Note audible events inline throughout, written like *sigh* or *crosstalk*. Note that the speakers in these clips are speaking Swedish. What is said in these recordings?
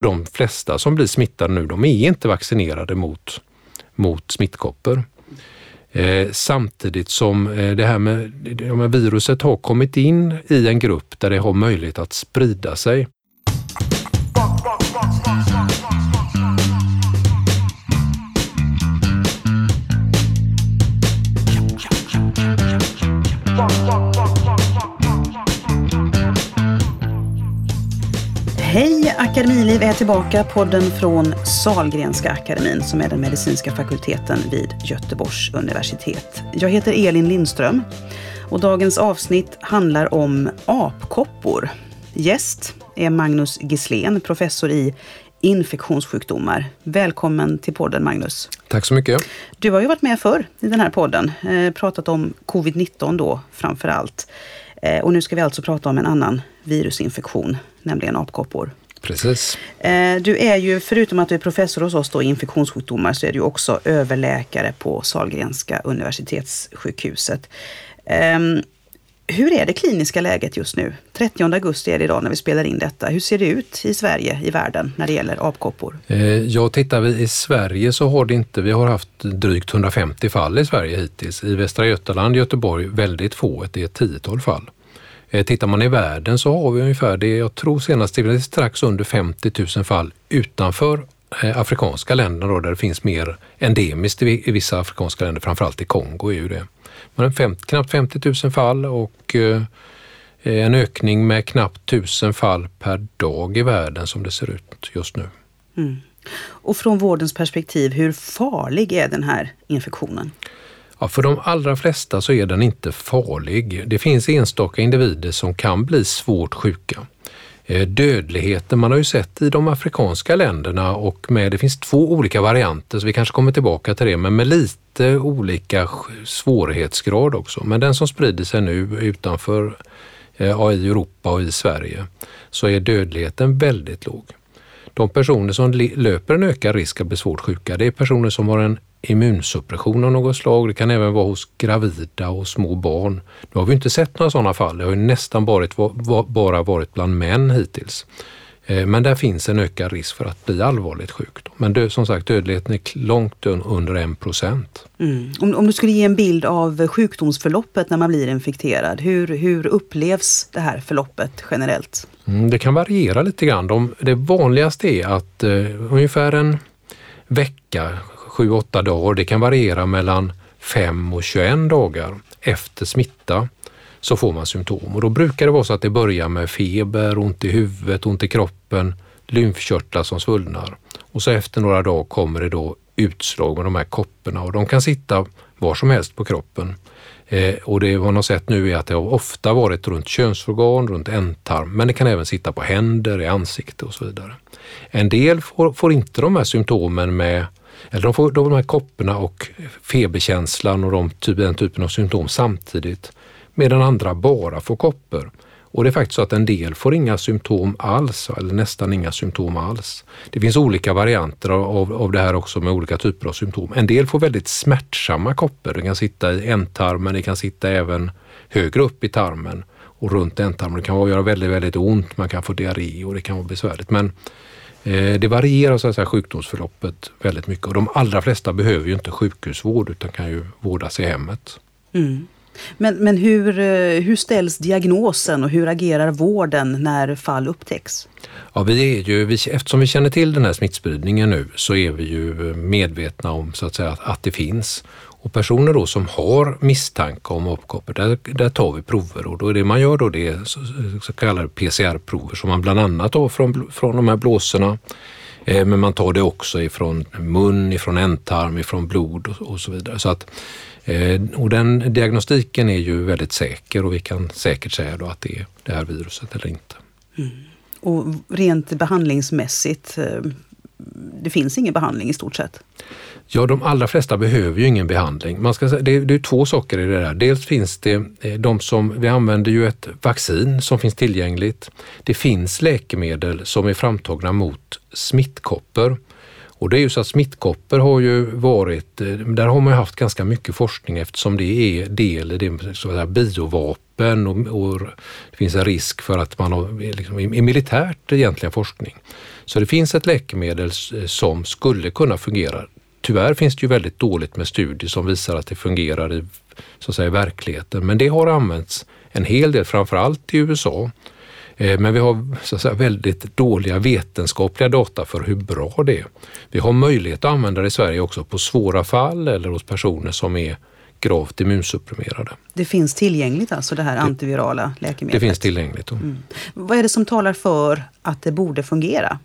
De flesta som blir smittade nu, de är inte vaccinerade mot, mot smittkoppor. Eh, samtidigt som eh, det här med, det med viruset har kommit in i en grupp där det har möjlighet att sprida sig. Hej! Akademiliv är tillbaka. Podden från Salgrenska akademin som är den medicinska fakulteten vid Göteborgs universitet. Jag heter Elin Lindström och dagens avsnitt handlar om apkoppor. Gäst är Magnus Gislén, professor i infektionssjukdomar. Välkommen till podden Magnus. Tack så mycket. Du har ju varit med förr i den här podden, eh, pratat om covid-19 då framför allt. Eh, och nu ska vi alltså prata om en annan virusinfektion, nämligen apkoppor. Precis. Eh, du är ju, förutom att du är professor hos oss då, i infektionssjukdomar, så är du också överläkare på Salgrenska universitetssjukhuset. Hur är det kliniska läget just nu? 30 augusti är det idag när vi spelar in detta. Hur ser det ut i Sverige, i världen, när det gäller apkoppor? Eh, ja, tittar vi i Sverige så har det inte, vi har haft drygt 150 fall i Sverige hittills. I Västra Götaland, Göteborg väldigt få, det är ett tiotal fall. Eh, tittar man i världen så har vi ungefär det, jag tror senast det är strax under 50 000 fall utanför eh, afrikanska länder då, där det finns mer endemiskt i vissa afrikanska länder, framförallt i Kongo är ju det. Men fem, knappt 50 000 fall och eh, en ökning med knappt 1000 fall per dag i världen som det ser ut just nu. Mm. Och från vårdens perspektiv, hur farlig är den här infektionen? Ja, för de allra flesta så är den inte farlig. Det finns enstaka individer som kan bli svårt sjuka. Eh, dödligheten man har ju sett i de afrikanska länderna och med, det finns två olika varianter så vi kanske kommer tillbaka till det, men med lite olika svårighetsgrad också. Men den som sprider sig nu utanför ja, i Europa och i Sverige så är dödligheten väldigt låg. De personer som löper en ökad risk att bli svårt sjuka, det är personer som har en immunsuppression av något slag. Det kan även vara hos gravida och små barn. Nu har vi inte sett några sådana fall. Det har ju nästan varit, bara varit bland män hittills. Eh, men där finns en ökad risk för att bli allvarligt sjuk. Men dö, som sagt, dödligheten är långt under 1 procent. Mm. Om, om, du skulle ge en bild av sjukdomsförloppet när man blir infekterad, hur, hur upplevs det här förloppet generellt? Mm, det kan variera lite grann. De, det vanligaste är att eh, ungefär en vecka, 7-8 dagar. Det kan variera mellan 5 och 21 dagar efter smitta så får man symptom. Och då brukar det vara så att det börjar med feber, ont i huvudet, ont i kroppen, lymfkörtlar som svullnar. Och så efter några dagar kommer det då utslag med de här kopporna. Och de kan sitta var som helst på kroppen. Eh, och det man har sett nu är att det har ofta varit runt könsorgan, runt ändtarm, men det kan även sitta på händer, i ansikte och så vidare. En del får, får inte de här symptomen med eller de får de här kopporna och feberkänslan och de, typ, den typen av symptom samtidigt medan andra bara får koppor. Och det är faktiskt så att en del får inga symptom alls, eller nästan inga symptom alls. Det finns olika varianter av, av det här också med olika typer av symptom. En del får väldigt smärtsamma koppor. Det kan sitta i ändtarmen, det kan sitta även högre upp i tarmen och runt ändtarmen. Det kan göra väldigt, väldigt ont, man kan få diarré och det kan vara besvärligt. Men Eh, det varierar så att säga, sjukdomsförloppet väldigt mycket och de allra flesta behöver ju inte sjukhusvård utan kan ju vårdas i hemmet. Mm. Men, men hur, eh, hur ställs diagnosen och hur agerar vården när fall upptäcks? Ja, vi är ju, vi, eftersom vi känner till den här smittspridningen nu så är vi ju eh, medvetna om så att, säga, att, att det finns. Och personer då som har misstanke om apkoppor, där, där tar vi prover och då är det man gör då det är så, så kallade PCR-prover som man bland annat tar från, från de här blåsorna. Eh, men man tar det också ifrån mun, ifrån ändtarm, ifrån blod och, och så vidare. Så att, och den diagnostiken är ju väldigt säker och vi kan säkert säga då att det är det här viruset eller inte. Mm. Och rent behandlingsmässigt, eh, det finns ingen behandling i stort sett? Ja, de allra flesta behöver ju ingen behandling. Man ska säga, det, är, det är två saker i det där. Dels finns det eh, de som, vi använder ju ett vaccin som finns tillgängligt. Det finns läkemedel som är framtagna mot smittkoppor och det är ju så att smittkoppor har ju varit, eh, där har man ju haft ganska mycket forskning eftersom det är del i det så att biovapen och, och, det finns en risk för att man har liksom, i militärt egentligen forskning. Så det finns ett läkemedel som skulle kunna fungera. Tyvärr finns det ju väldigt dåligt med studier som visar att det fungerar i så att säga, verkligheten, men det har använts en hel del, framförallt i USA. Eh, men vi har så att säga, väldigt dåliga vetenskapliga data för hur bra det är. Vi har möjlighet att använda det i Sverige också på svåra fall eller hos personer som är gravt immunsupprimerade. Det finns tillgängligt alltså det här antivirala läkemedlet? Det finns tillgängligt. Mm. Vad är det som talar för att det borde fungera?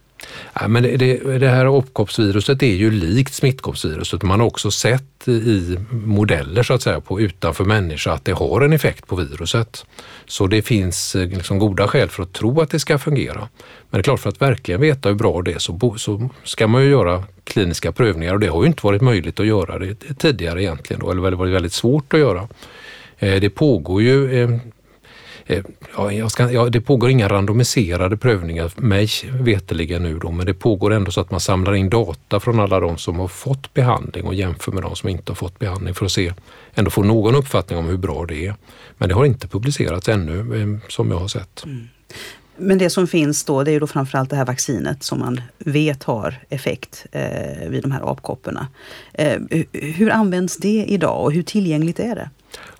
Ja, men det, det, det här opkoppsviruset är ju likt smittkoppsviruset. Man har också sett i modeller så att säga på utanför människa att det har en effekt på viruset. Så det finns eh, liksom goda skäl för att tro att det ska fungera. Men det är klart, för att verkligen veta hur bra det är så, så ska man ju göra kliniska prövningar och det har ju inte varit möjligt att göra det tidigare egentligen, då, eller varit väldigt svårt att göra. Eh, det pågår ju eh, Eh, ja, jag ska, ja, det pågår inga randomiserade prövningar, mig veteligen nu då, men det pågår ändå så att man samlar in data från alla de som har fått behandling och jämför med de som inte har fått behandling för att se, ändå få någon uppfattning om hur bra det är. Men det har inte publicerats ännu eh, som jag har sett. Mm. Men det som finns då, det är ju då framförallt det här vaccinet som man vet har effekt eh, vid de här apkopporna. Eh, hur används det idag och hur tillgängligt är det?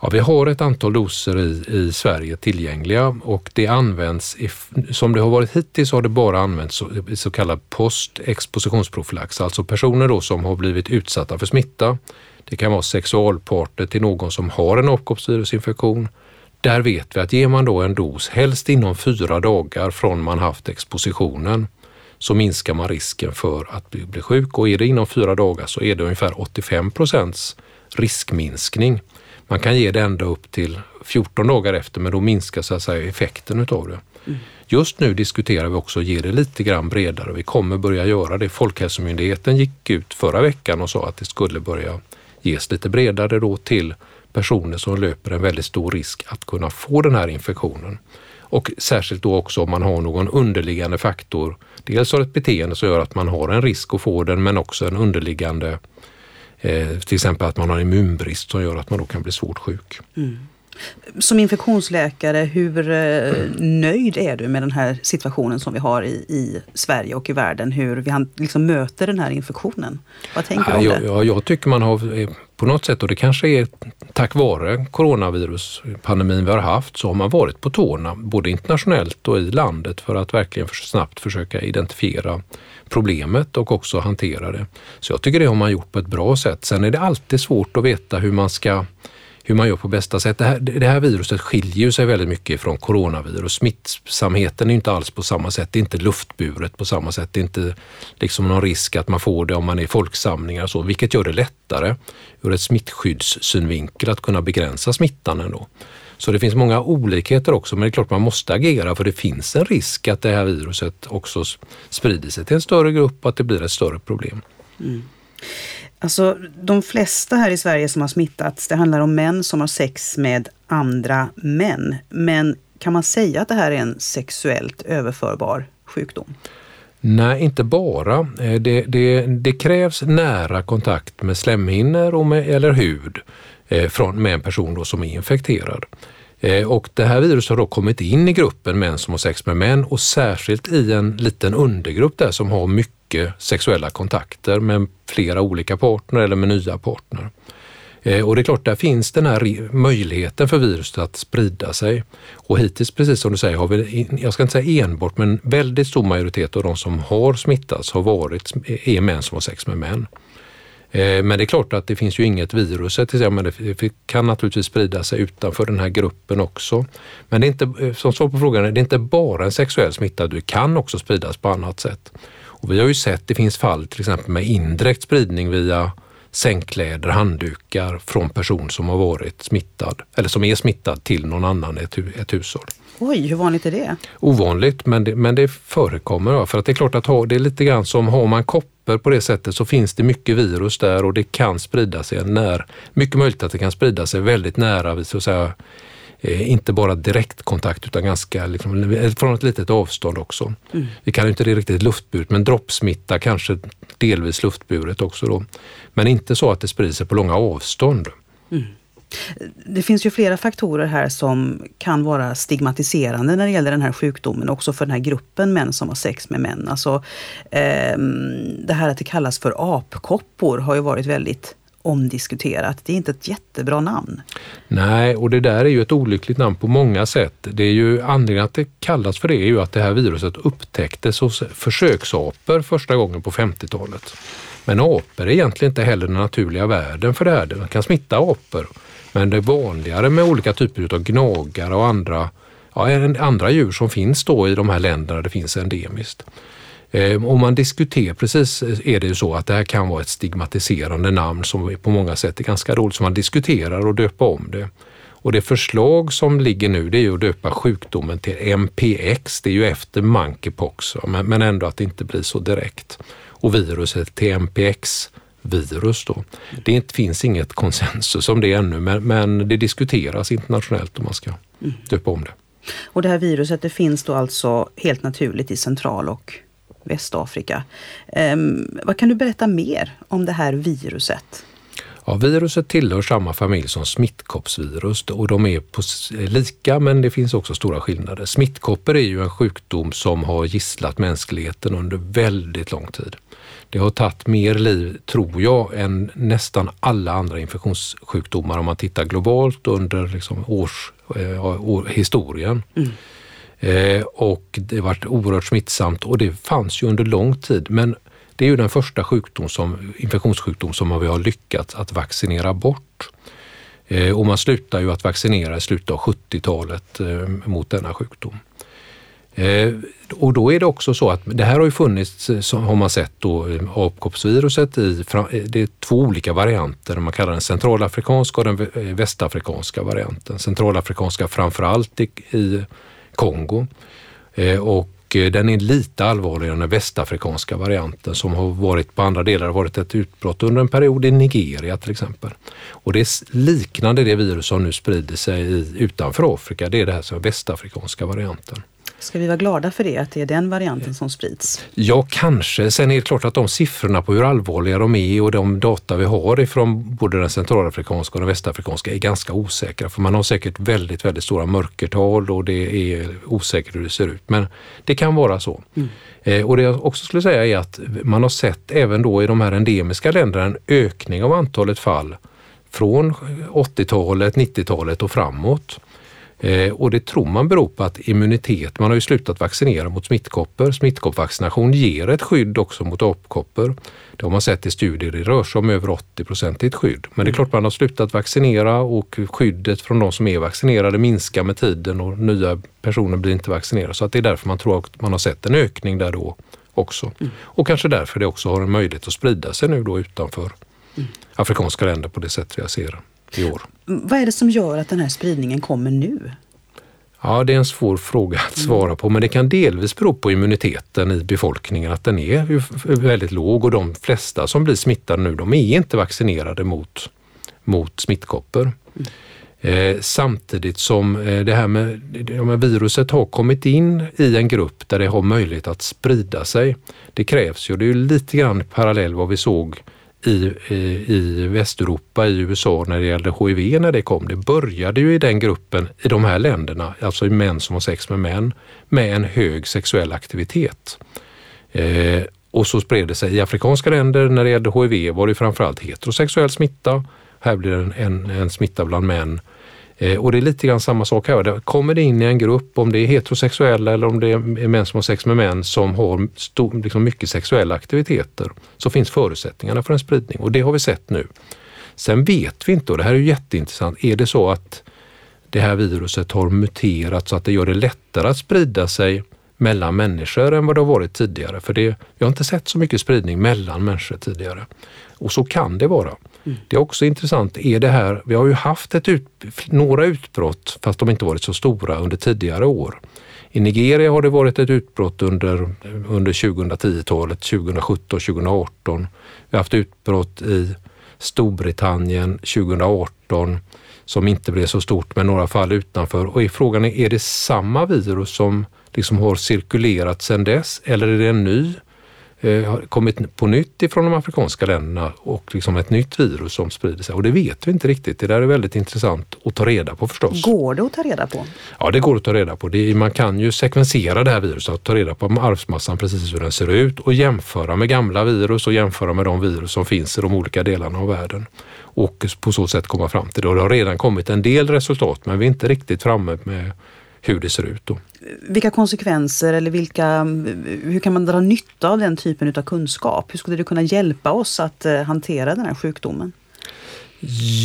Ja, vi har ett antal doser i, i Sverige tillgängliga och det används, i, som det har varit hittills har det bara använts i så kallad postexpositionsprofylax, alltså personer då som har blivit utsatta för smitta. Det kan vara sexualpartner till någon som har en apkoppsvirusinfektion. Där vet vi att ger man då en dos, helst inom fyra dagar från man haft expositionen, så minskar man risken för att bli, sjuk och är det inom fyra dagar så är det ungefär 85 procents riskminskning. Man kan ge det ända upp till 14 dagar efter men då minskar så att säga effekten utav det. Mm. Just nu diskuterar vi också att ge det lite grann bredare. Vi kommer börja göra det. Folkhälsomyndigheten gick ut förra veckan och sa att det skulle börja ges lite bredare då till personer som löper en väldigt stor risk att kunna få den här infektionen. Och särskilt då också om man har någon underliggande faktor. Dels har ett beteende som gör att man har en risk att få den men också en underliggande Eh, till exempel att man har immunbrist som gör att man då kan bli svårt sjuk. Mm. Som infektionsläkare, hur eh, nöjd är du med den här situationen som vi har i, i Sverige och i världen? Hur vi liksom möter den här infektionen? Vad tänker ja, du om det? Ja, jag tycker man har eh, på något sätt, och det kanske är tack vare coronaviruspandemin vi har haft, så har man varit på tårna både internationellt och i landet för att verkligen för snabbt försöka identifiera problemet och också hantera det. Så jag tycker det har man gjort på ett bra sätt. Sen är det alltid svårt att veta hur man ska hur man gör på bästa sätt. Det här, det här viruset skiljer sig väldigt mycket från coronavirus. Smittsamheten är inte alls på samma sätt. Det är inte luftburet på samma sätt. Det är inte liksom någon risk att man får det om man är i folksamlingar och så, vilket gör det lättare ur ett smittskyddssynvinkel att kunna begränsa smittan ändå. Så det finns många olikheter också, men det är klart man måste agera för det finns en risk att det här viruset också sprider sig till en större grupp och att det blir ett större problem. Mm. Alltså, de flesta här i Sverige som har smittats, det handlar om män som har sex med andra män. Men kan man säga att det här är en sexuellt överförbar sjukdom? Nej, inte bara. Eh, det, det, det krävs nära kontakt med slemhinnor och med, eller hud eh, från, med en person då som är infekterad. Eh, och det här viruset har då kommit in i gruppen män som har sex med män och särskilt i en liten undergrupp där som har mycket sexuella kontakter med flera olika partner eller med nya partner. Eh, och det är klart, där finns den här möjligheten för viruset att sprida sig. Och hittills, precis som du säger, har vi, jag ska inte säga enbart, men väldigt stor majoritet av de som har smittats har varit, är män som har sex med män. Eh, men det är klart att det finns ju inget virus, men det kan naturligtvis sprida sig utanför den här gruppen också. Men det är inte, eh, som svar på frågan, det är inte bara en sexuell smitta, det kan också spridas på annat sätt. Och vi har ju sett, det finns fall till exempel med indirekt spridning via sängkläder, handdukar från person som har varit smittad eller som är smittad till någon annan i ett, ett hushåll. Oj, hur vanligt är det? Ovanligt, men det, men det förekommer. För att det är klart att ha, det är lite grann som har man koppor på det sättet så finns det mycket virus där och det kan sprida sig när, mycket möjligt att det kan sprida sig väldigt nära så att säga eh, inte bara direktkontakt utan ganska liksom, från ett litet avstånd också. Mm. Vi kallar inte det riktigt luftburet men droppsmitta kanske delvis luftburet också då. Men inte så att det sprider sig på långa avstånd. Mm. Det finns ju flera faktorer här som kan vara stigmatiserande när det gäller den här sjukdomen, också för den här gruppen män som har sex med män. Alltså, eh, det här att det kallas för apkoppor har ju varit väldigt omdiskuterat. Det är inte ett jättebra namn. Nej, och det där är ju ett olyckligt namn på många sätt. Det är ju anledningen att det kallas för det är ju att det här viruset upptäcktes hos försöksapor första gången på 50-talet. Men apor är egentligen inte heller den naturliga världen för det här. Det kan smitta apor. Men det är vanligare med olika typer av gnagare och andra, ja, andra djur som finns då i de här länderna där det finns endemiskt. Ehm, om man diskuterar, precis eh, är det ju så att det här kan vara ett stigmatiserande namn som på många sätt är ganska roligt, så man diskuterar och döpa om det. Och det förslag som ligger nu det är ju att döpa sjukdomen till MPX, det är ju efter monkeypox, men ändå att det inte blir så direkt. Och viruset till MPX virus. Då. Det finns inget konsensus om det ännu men, men det diskuteras internationellt om man ska mm. döpa om det. Och det här viruset det finns då alltså helt naturligt i Central och Västafrika. Um, vad kan du berätta mer om det här viruset? Ja, viruset tillhör samma familj som smittkoppsvirus och de är på, lika men det finns också stora skillnader. Smittkoppor är ju en sjukdom som har gisslat mänskligheten under väldigt lång tid. Det har tagit mer liv, tror jag, än nästan alla andra infektionssjukdomar om man tittar globalt under liksom års, eh, år, historien. Mm. Eh, och det har varit oerhört smittsamt och det fanns ju under lång tid. Men det är ju den första sjukdom som, infektionssjukdom som vi har lyckats att vaccinera bort. Eh, och man slutar ju att vaccinera i slutet av 70-talet eh, mot denna sjukdom. Eh, och då är det också så att det här har ju funnits, eh, har man sett då, eh, apkoppsviruset i, det är två olika varianter. Man kallar den centralafrikanska och den västafrikanska varianten. Centralafrikanska framförallt i, i Kongo och den är lite allvarligare än den västafrikanska varianten som har varit på andra delar, har varit ett utbrott under en period i Nigeria till exempel. Och det är liknande det virus som nu sprider sig i, utanför Afrika, det är det här som är västafrikanska varianten. Ska vi vara glada för det, att det är den varianten som sprids? Ja, kanske. Sen är det klart att de siffrorna på hur allvarliga de är och de data vi har ifrån både den centralafrikanska och den västafrikanska är ganska osäkra. För man har säkert väldigt, väldigt stora mörkertal och det är osäkert hur det ser ut. Men det kan vara så. Mm. Eh, och det jag också skulle säga är att man har sett även då i de här endemiska länderna en ökning av antalet fall från 80-talet, 90-talet och framåt. Eh, och det tror man beror på att immunitet, man har ju slutat vaccinera mot smittkoppor. Smittkoppvaccination ger ett skydd också mot apkoppor. Det har man sett i studier, det rör sig om över 80 procentigt skydd. Men det är klart man har slutat vaccinera och skyddet från de som är vaccinerade minskar med tiden och nya personer blir inte vaccinerade. Så att det är därför man tror att man har sett en ökning där då också. Mm. Och kanske därför det också har en möjlighet att sprida sig nu då utanför mm. afrikanska länder på det sätt vi ser i år. Vad är det som gör att den här spridningen kommer nu? Ja, det är en svår fråga att svara på, men det kan delvis bero på immuniteten i befolkningen, att den är väldigt låg och de flesta som blir smittade nu, de är inte vaccinerade mot, mot smittkoppor. Mm. Eh, samtidigt som eh, det här med, med viruset har kommit in i en grupp där det har möjlighet att sprida sig. Det krävs ju, det är lite grann parallell vad vi såg i, eh, i, Västeuropa, i USA när det gällde HIV när det kom. Det började ju i den gruppen, i de här länderna, alltså i män som har sex med män, med en hög sexuell aktivitet. Eh, och så spred det sig i afrikanska länder när det gällde HIV var det framförallt heterosexuell smitta. Här blir det en, en, en smitta bland män Eh, Eh, och det är lite grann samma sak här. Kommer det in i en grupp, om det är heterosexuella eller om det är män som har sex med män som har stor, liksom mycket sexuella aktiviteter, så finns förutsättningarna för en spridning och det har vi sett nu. Sen vet vi inte, och det här är jätteintressant, är det så att det här viruset har muterat så att det gör det lättare att sprida sig mellan människor än vad det har varit tidigare. För det, vi har inte sett så mycket spridning mellan människor tidigare. Och så kan det vara. Mm. Det är också intressant, är det här, vi har ju haft ett ut, några utbrott fast de inte varit så stora under tidigare år. I Nigeria har det varit ett utbrott under, under 2010-talet, 2017, 2018. Vi har haft utbrott i Storbritannien 2018 som inte blev så stort med några fall utanför. Och är frågan är, är det samma virus som liksom har cirkulerat sedan dess eller är det en ny har kommit på nytt ifrån de afrikanska länderna och liksom ett nytt virus som sprider sig. Och det vet vi inte riktigt. Det där är väldigt intressant att ta reda på förstås. Går det att ta reda på? Ja, det går att ta reda på. Det, man kan ju sekvensera det här viruset och ta reda på arvsmassan precis hur den ser ut och jämföra med gamla virus och jämföra med de virus som finns i de olika delarna av världen och på så sätt komma fram till det. Och det har redan kommit en del resultat men vi är inte riktigt framme med hur det ser ut. Då. Vilka konsekvenser eller vilka, hur kan man dra nytta av den typen av kunskap? Hur skulle det kunna hjälpa oss att eh, hantera den här sjukdomen?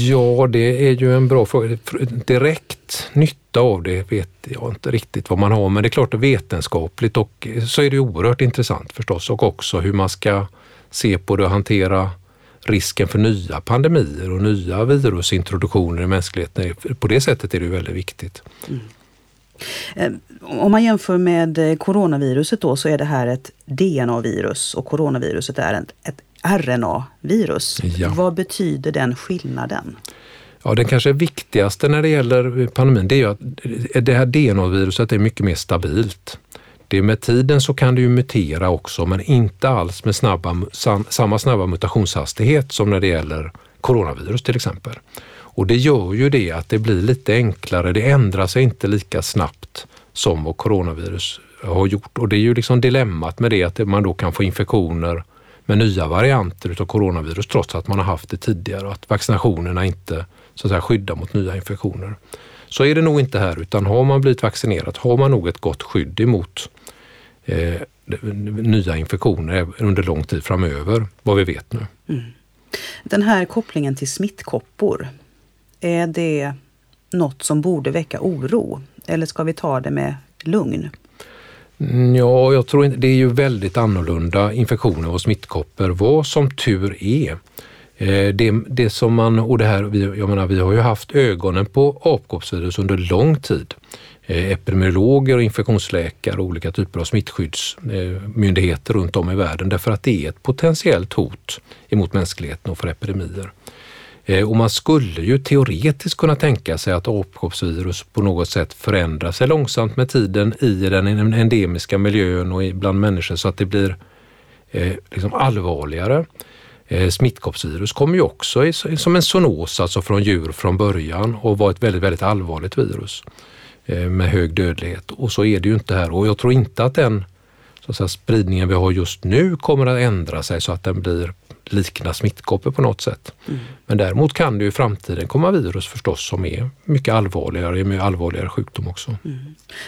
Ja, det är ju en bra fråga. Direkt nytta av det vet jag inte riktigt vad man har, men det är klart att vetenskapligt och så är det oerhört intressant förstås och också hur man ska se på det och hantera risken för nya pandemier och nya virusintroduktioner i mänskligheten. På det sättet är det väldigt viktigt. Mm. Eh, om man jämför med eh, coronaviruset då så är det här ett DNA-virus och coronaviruset är ett, ett RNA-virus. Ja. Vad betyder den skillnaden? Ja, den kanske viktigaste när det gäller pandemin det är ju att det här DNA-viruset är mycket mer stabilt. Det med tiden så kan det ju mutera också men inte alls med snabba, samma snabba mutationshastighet som när det gäller coronavirus till exempel. Och det gör ju det att det blir lite enklare. Det ändrar sig inte lika snabbt som vad coronavirus har gjort. Och det är ju liksom dilemmat med det att man då kan få infektioner med nya varianter utav coronavirus trots att man har haft det tidigare och att vaccinationerna inte så att säga, skyddar mot nya infektioner. Så är det nog inte här utan har man blivit vaccinerad har man nog ett gott skydd emot eh, nya infektioner under lång tid framöver, vad vi vet nu. Mm. Den här kopplingen till smittkoppor, är det något som borde väcka oro? Eller ska vi ta det med lugn? Mm, ja, jag tror inte, det är ju väldigt annorlunda infektioner och smittkoppor, vad som tur är. Eh, det, det som man, och det här, jag menar, vi har ju haft ögonen på apkoppsvirus under lång tid. Eh, epidemiologer, infektionsläkare och olika typer av smittskyddsmyndigheter runt om i världen därför att det är ett potentiellt hot emot mänskligheten och för epidemier. Eh, och man skulle ju teoretiskt kunna tänka sig att apkoppsvirus på något sätt förändrar sig långsamt med tiden i den endemiska miljön och bland människor så att det blir eh, liksom allvarligare. Eh, smittkoppsvirus kommer ju också som en zoonos, alltså från djur från början och var ett väldigt, väldigt allvarligt virus eh, med hög dödlighet. Och så är det ju inte här och jag tror inte att den så att säga, spridningen vi har just nu kommer att ändra sig så att den blir likna smittkoppor på något sätt. Mm. Men däremot kan det ju i framtiden komma virus förstås som är mycket allvarligare, med allvarligare sjukdom också. Mm.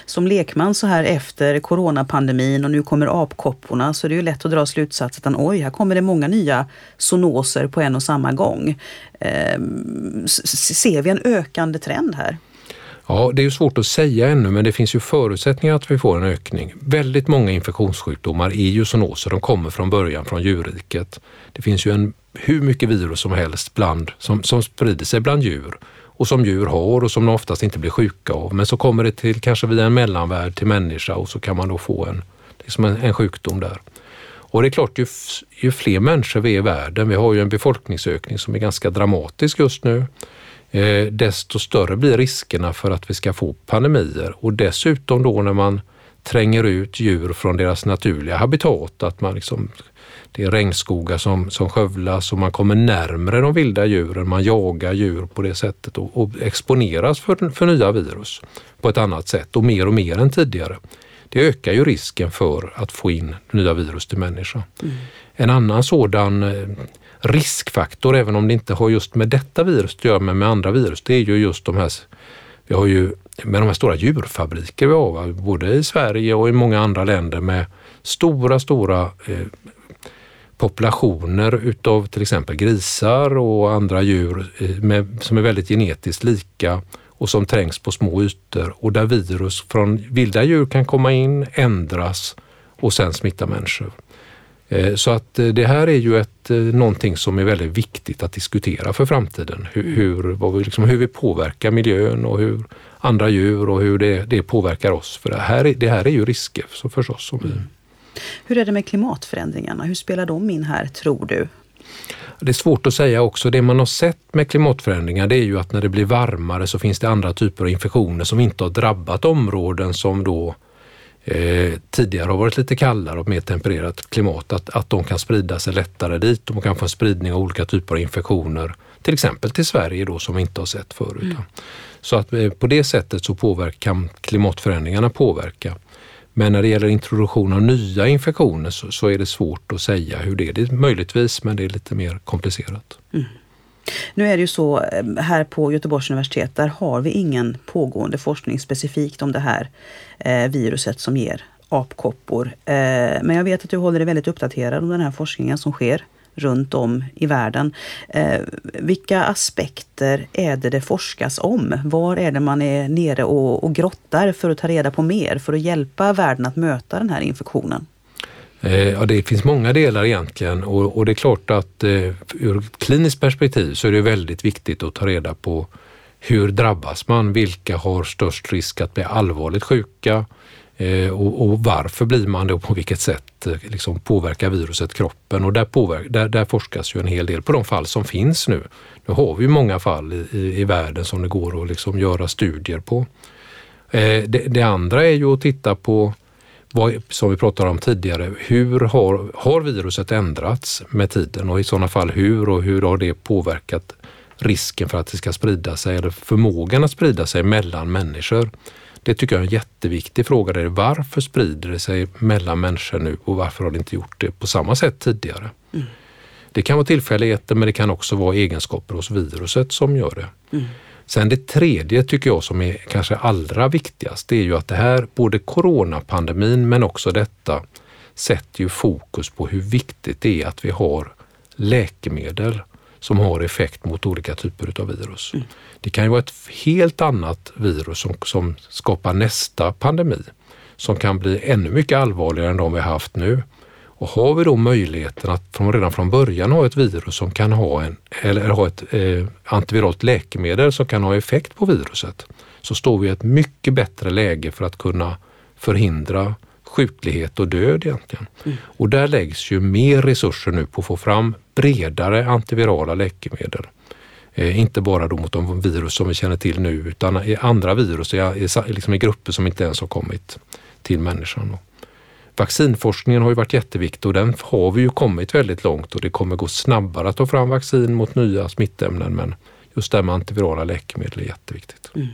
Som lekman så här efter coronapandemin och nu kommer apkopporna så är det ju lätt att dra slutsatsen att oj, här kommer det många nya zoonoser på en och samma gång. Eh, ser vi en ökande trend här? Ja, det är ju svårt att säga ännu, men det finns ju förutsättningar att vi får en ökning. Väldigt många infektionssjukdomar är ju zoonoser. De kommer från början från djurriket. Det finns ju en, hur mycket virus som helst bland, som, som sprider sig bland djur och som djur har och som de oftast inte blir sjuka av. Men så kommer det till kanske via en mellanvärld till människa och så kan man då få en, liksom en, en sjukdom där. Och det är klart, ju, ju fler människor vi är i världen, vi har ju en befolkningsökning som är ganska dramatisk just nu, desto större blir riskerna för att vi ska få pandemier. Och dessutom då när man tränger ut djur från deras naturliga habitat, att man liksom, det är regnskogar som, som skövlas och man kommer närmre de vilda djuren, man jagar djur på det sättet och, och exponeras för, för nya virus på ett annat sätt och mer och mer än tidigare. Det ökar ju risken för att få in nya virus till människa. Mm. En annan sådan eh, riskfaktor, även om det inte har just med detta virus att göra, men med andra virus, det är ju just de här, vi har ju med de här stora djurfabriker vi har, både i Sverige och i många andra länder med stora, stora eh, populationer utav till exempel grisar och andra djur eh, med, som är väldigt genetiskt lika och som trängs på små ytor och där virus från vilda djur kan komma in, ändras och sen smitta människor. Eh, så att eh, det här är ju ett, eh, någonting som är väldigt viktigt att diskutera för framtiden. Hur, mm. hur, vi, liksom, hur vi påverkar miljön och hur andra djur och hur det, det påverkar oss. För det här, det här är ju risker så förstås. Som vi... Mm. Hur är det med klimatförändringarna? Hur spelar de in här, tror du? Det är svårt att säga också. Det man har sett med klimatförändringar det är ju att när det blir varmare så finns det andra typer av infektioner som inte har drabbat områden som då eh, tidigare har varit lite kallare och mer tempererat klimat. Att, att de kan sprida sig lättare dit och man kan få en spridning av olika typer av infektioner. Till exempel till Sverige då som vi inte har sett förut. Mm. Så att eh, på det sättet så påverkar, kan klimatförändringarna påverka. Men när det gäller introduktion av nya infektioner så, så, är det svårt att säga hur det är. Det är möjligtvis, men det är lite mer komplicerat. Mm. Nu är det ju så eh, här på Göteborgs universitet, där har vi ingen pågående forskning specifikt om det här eh, viruset som ger apkoppor. Eh, men jag vet att du håller dig väldigt uppdaterad om den här forskningen som sker runt om i världen. Eh, vilka aspekter är det det forskas om? Var är det man är nere och, och grottar för att ta reda på mer, för att hjälpa världen att möta den här infektionen? Eh, ja, det finns många delar egentligen och, och det är klart att eh, ur ett kliniskt perspektiv så är det väldigt viktigt att ta reda på hur drabbas man? Vilka har störst risk att bli allvarligt sjuka? Eh, och, och, varför blir man det och på vilket sätt eh, liksom påverkar viruset kroppen? Och där, påverkar, där, där, forskas ju en hel del på de fall som finns nu. Nu har vi många fall i, i, i världen som det går att liksom göra studier på. Eh, det, det, andra är ju att titta på vad, som vi pratade om tidigare, hur har, har viruset ändrats med tiden och i sådana fall hur och hur har det påverkat risken för att det ska sprida sig eller förmågan att sprida sig mellan människor? Det tycker jag är en jätteviktig fråga. Det är varför sprider det sig mellan människor nu och varför har det inte gjort det på samma sätt tidigare? Mm. Det kan vara tillfälligheter men det kan också vara egenskaper hos viruset som gör det. Mm. Sen det tredje tycker jag som är kanske allra viktigast, det är ju att det här, både coronapandemin men också detta, sätter ju fokus på hur viktigt det är att vi har läkemedel som har effekt mot olika typer av virus. Mm. Det kan ju vara ett helt annat virus som, som skapar nästa pandemi som kan bli ännu mycket allvarligare än de vi haft nu. Och har vi då möjligheten att från, redan från början ha ett virus som kan ha en, eller ha ett eh, antiviralt läkemedel som kan ha effekt på viruset, så står vi i ett mycket bättre läge för att kunna förhindra sjuklighet och död egentligen. Mm. Och där läggs ju mer resurser nu på att få fram bredare antivirala läkemedel. Eh, inte bara då mot de virus som vi känner till nu utan i andra virus i, i, liksom i grupper som inte ens har kommit till människan. Vaccinforskningen har ju varit jätteviktig och den har vi ju kommit väldigt långt och det kommer gå snabbare att ta fram vaccin mot nya smittämnen men just det här med antivirala läkemedel är jätteviktigt. Mm.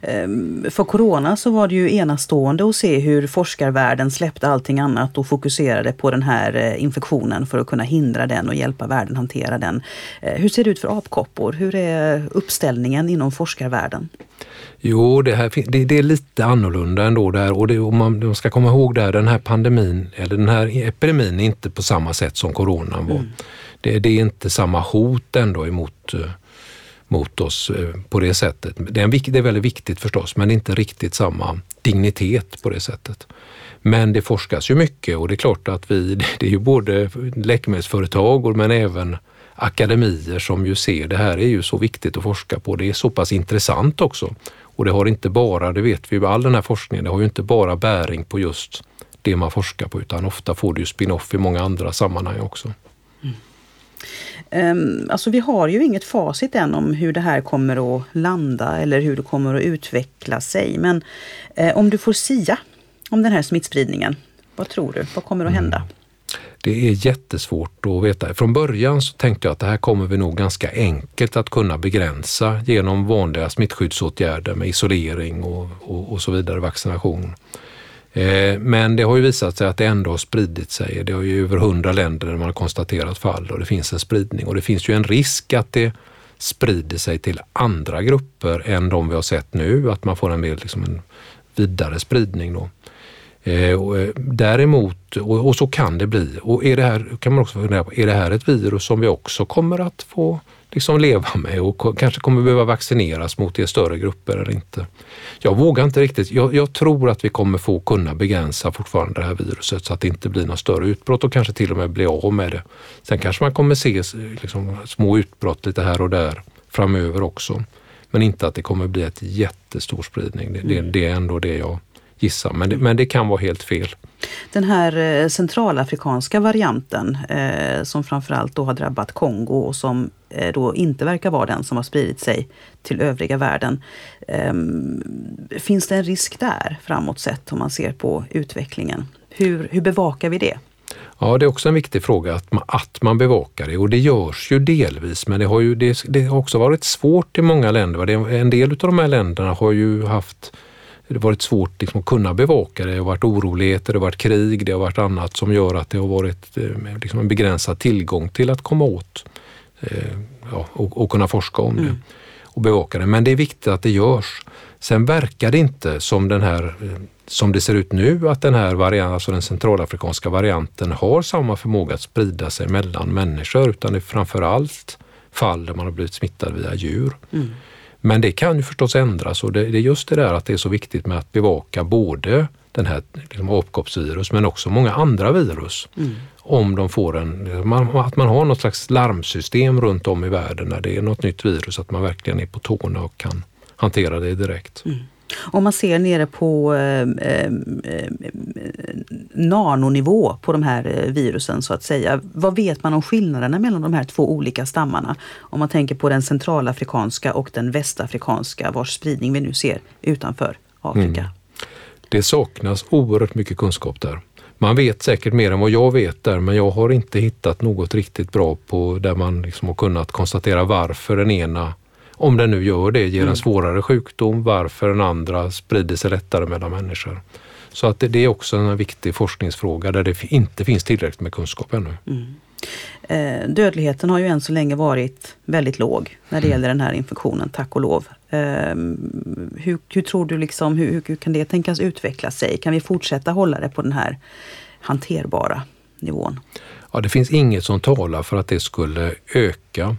Ehm, för corona så var det ju enastående att se hur forskarvärlden släppte allting annat och fokuserade på den här eh, infektionen för att kunna hindra den och hjälpa världen hantera den. Eh, hur ser det ut för apkoppor? Hur är uppställningen inom forskarvärlden? Jo, det, här, det, det är lite annorlunda ändå där och, det, och man, man, ska komma ihåg där den här pandemin eller den här epidemin är inte på samma sätt som coronan var. Mm. Det, det, är inte samma hot ändå emot eh, mot oss eh, på det sättet. Det är, en, det är väldigt viktigt förstås, men inte riktigt samma dignitet på det sättet. Men det forskas ju mycket och det är klart att vi, *laughs* det är ju både läkemedelsföretag men även akademier som ju ser det här är ju så viktigt att forska på. Det är så pass intressant också. Och det har inte bara, det vet vi ju, all den här forskningen, det har ju inte bara bäring på just det man forskar på utan ofta får det ju spin-off i många andra sammanhang också. Mm. Um, alltså vi har ju inget facit än om hur det här kommer att landa eller hur det kommer att utveckla sig. Men uh, om du får sia om den här smittspridningen, vad tror du? Vad kommer att hända? Mm. Det är jättesvårt att veta. Från början så tänkte jag att det här kommer vi nog ganska enkelt att kunna begränsa genom vanliga smittskyddsåtgärder med isolering och, och, och så vidare, vaccination. Eh, men det har ju visat sig att det ändå har spridit sig. Det har ju över hundra länder där man har konstaterat fall och det finns en spridning och det finns ju en risk att det sprider sig till andra grupper än de vi har sett nu, att man får en mer liksom en vidare spridning. Då. Eh, eh, däremot, och, så kan det bli, och är det här, kan man också fundera på, är det här ett virus som vi också kommer att få liksom leva med och kanske kommer behöva vaccineras mot i större grupper eller inte. Jag vågar inte riktigt. Jag, jag, tror att vi kommer få kunna begränsa fortfarande det här viruset så att det inte blir något större utbrott och kanske till och med bli av med det. Sen kanske man kommer se liksom, små utbrott lite här och där framöver också. Men inte att det kommer bli ett jättestor spridning. Det, det, det är ändå det jag gissa, men det, men det kan vara helt fel. Den här eh, centralafrikanska varianten eh, som framförallt då har drabbat Kongo och som eh, då inte verkar vara den som har spridit sig till övriga världen. Eh, finns det en risk där framåt sett om man ser på utvecklingen? Hur, hur bevakar vi det? Ja, det är också en viktig fråga att man, att man bevakar det och det görs ju delvis men det har, ju, det, det har också varit svårt i många länder. En del av de här länderna har ju haft det har varit svårt liksom, att kunna bevaka det. Det har varit oroligheter, det har varit krig, det har varit annat som gör att det har varit eh, liksom, en begränsad tillgång till att komma åt eh, ja, och, och, kunna forska om mm. det och bevaka det. Men det är viktigt att det görs. Sen verkar det inte som den här eh, som det ser ut nu att den här varianten, alltså den centralafrikanska varianten har samma förmåga att sprida sig mellan människor utan det är framför allt fall där man har blivit smittad via djur. Mm. Men det kan ju förstås ändras och det, det, är just det där att det är så viktigt med att bevaka både den här liksom, apkoppsvirus men också många andra virus. Mm. Om de får en, att man har något slags larmsystem runt om i världen när det är något nytt virus, att man verkligen är på tårna och kan hantera det direkt. Mm. Om man ser nere på eh, eh, nanonivå på de här eh, virusen så att säga. Vad vet man om skillnaderna mellan de här två olika stammarna? Om man tänker på den centralafrikanska och den västafrikanska vars spridning vi nu ser utanför Afrika. Mm. Det saknas oerhört mycket kunskap där. Man vet säkert mer än vad jag vet där, men jag har inte hittat något riktigt bra på där man liksom har kunnat konstatera varför den ena om den nu gör det, ger en mm. svårare sjukdom, varför den andra sprider sig lättare mellan människor. Så att det, det är också en viktig forskningsfråga där det inte finns tillräckligt med kunskap ännu. Mm. Eh, dödligheten har ju än så länge varit väldigt låg när det mm. gäller den här infektionen, tack och lov. Eh, hur, hur, tror du liksom, hur, hur kan det tänkas utveckla sig? Kan vi fortsätta hålla det på den här hanterbara nivån? Ja, det finns inget som talar för att det skulle öka.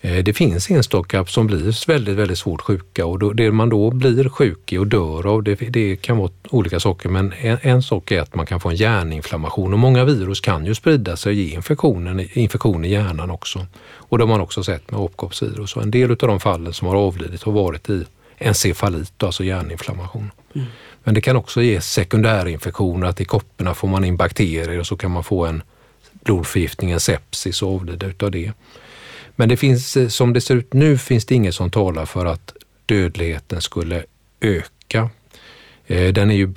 Eh, det finns enstaka som blir väldigt, väldigt svårt sjuka och då, det man då blir sjuk i och dör av, det, det kan vara olika saker, men en, en, sak är att man kan få en hjärninflammation och många virus kan ju sprida sig och ge infektionen, infektion i hjärnan också. Och det har man också sett med apkoppsvirus och en del av de fallen som har avlidit har varit i encefalit, alltså hjärninflammation. Mm. Men det kan också ge sekundärinfektioner, att i kopporna får man in bakterier och så kan man få en blodförgiftning, en sepsis och avlida utav det. Men det finns, eh, som det ser ut nu finns det inget som talar för att dödligheten skulle öka. Eh, den är ju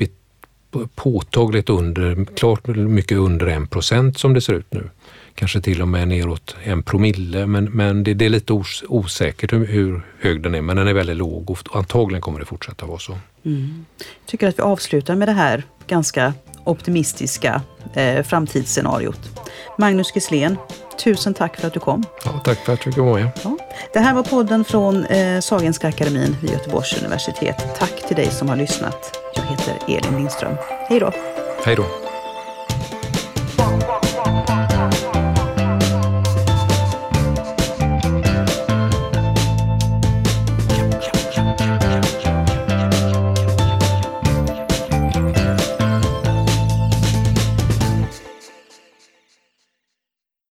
påtagligt under, klart mycket under en procent som det ser ut nu. Kanske till och med neråt en promille, men, men det, det är lite os, osäkert hur, hur, hög den är, men den är väldigt låg och antagligen kommer det fortsätta vara så. Mm. Jag tycker att vi avslutar med det här ganska optimistiska eh, framtidsscenariot. Magnus Gisslén, tusen tack för att du kom. Ja, tack för att du fick vara med. Ja. Det här var podden från eh, Sahlgrenska akademin vid Göteborgs universitet. Tack till dig som har lyssnat. Jag heter Elin Lindström. Hej då! Hej då!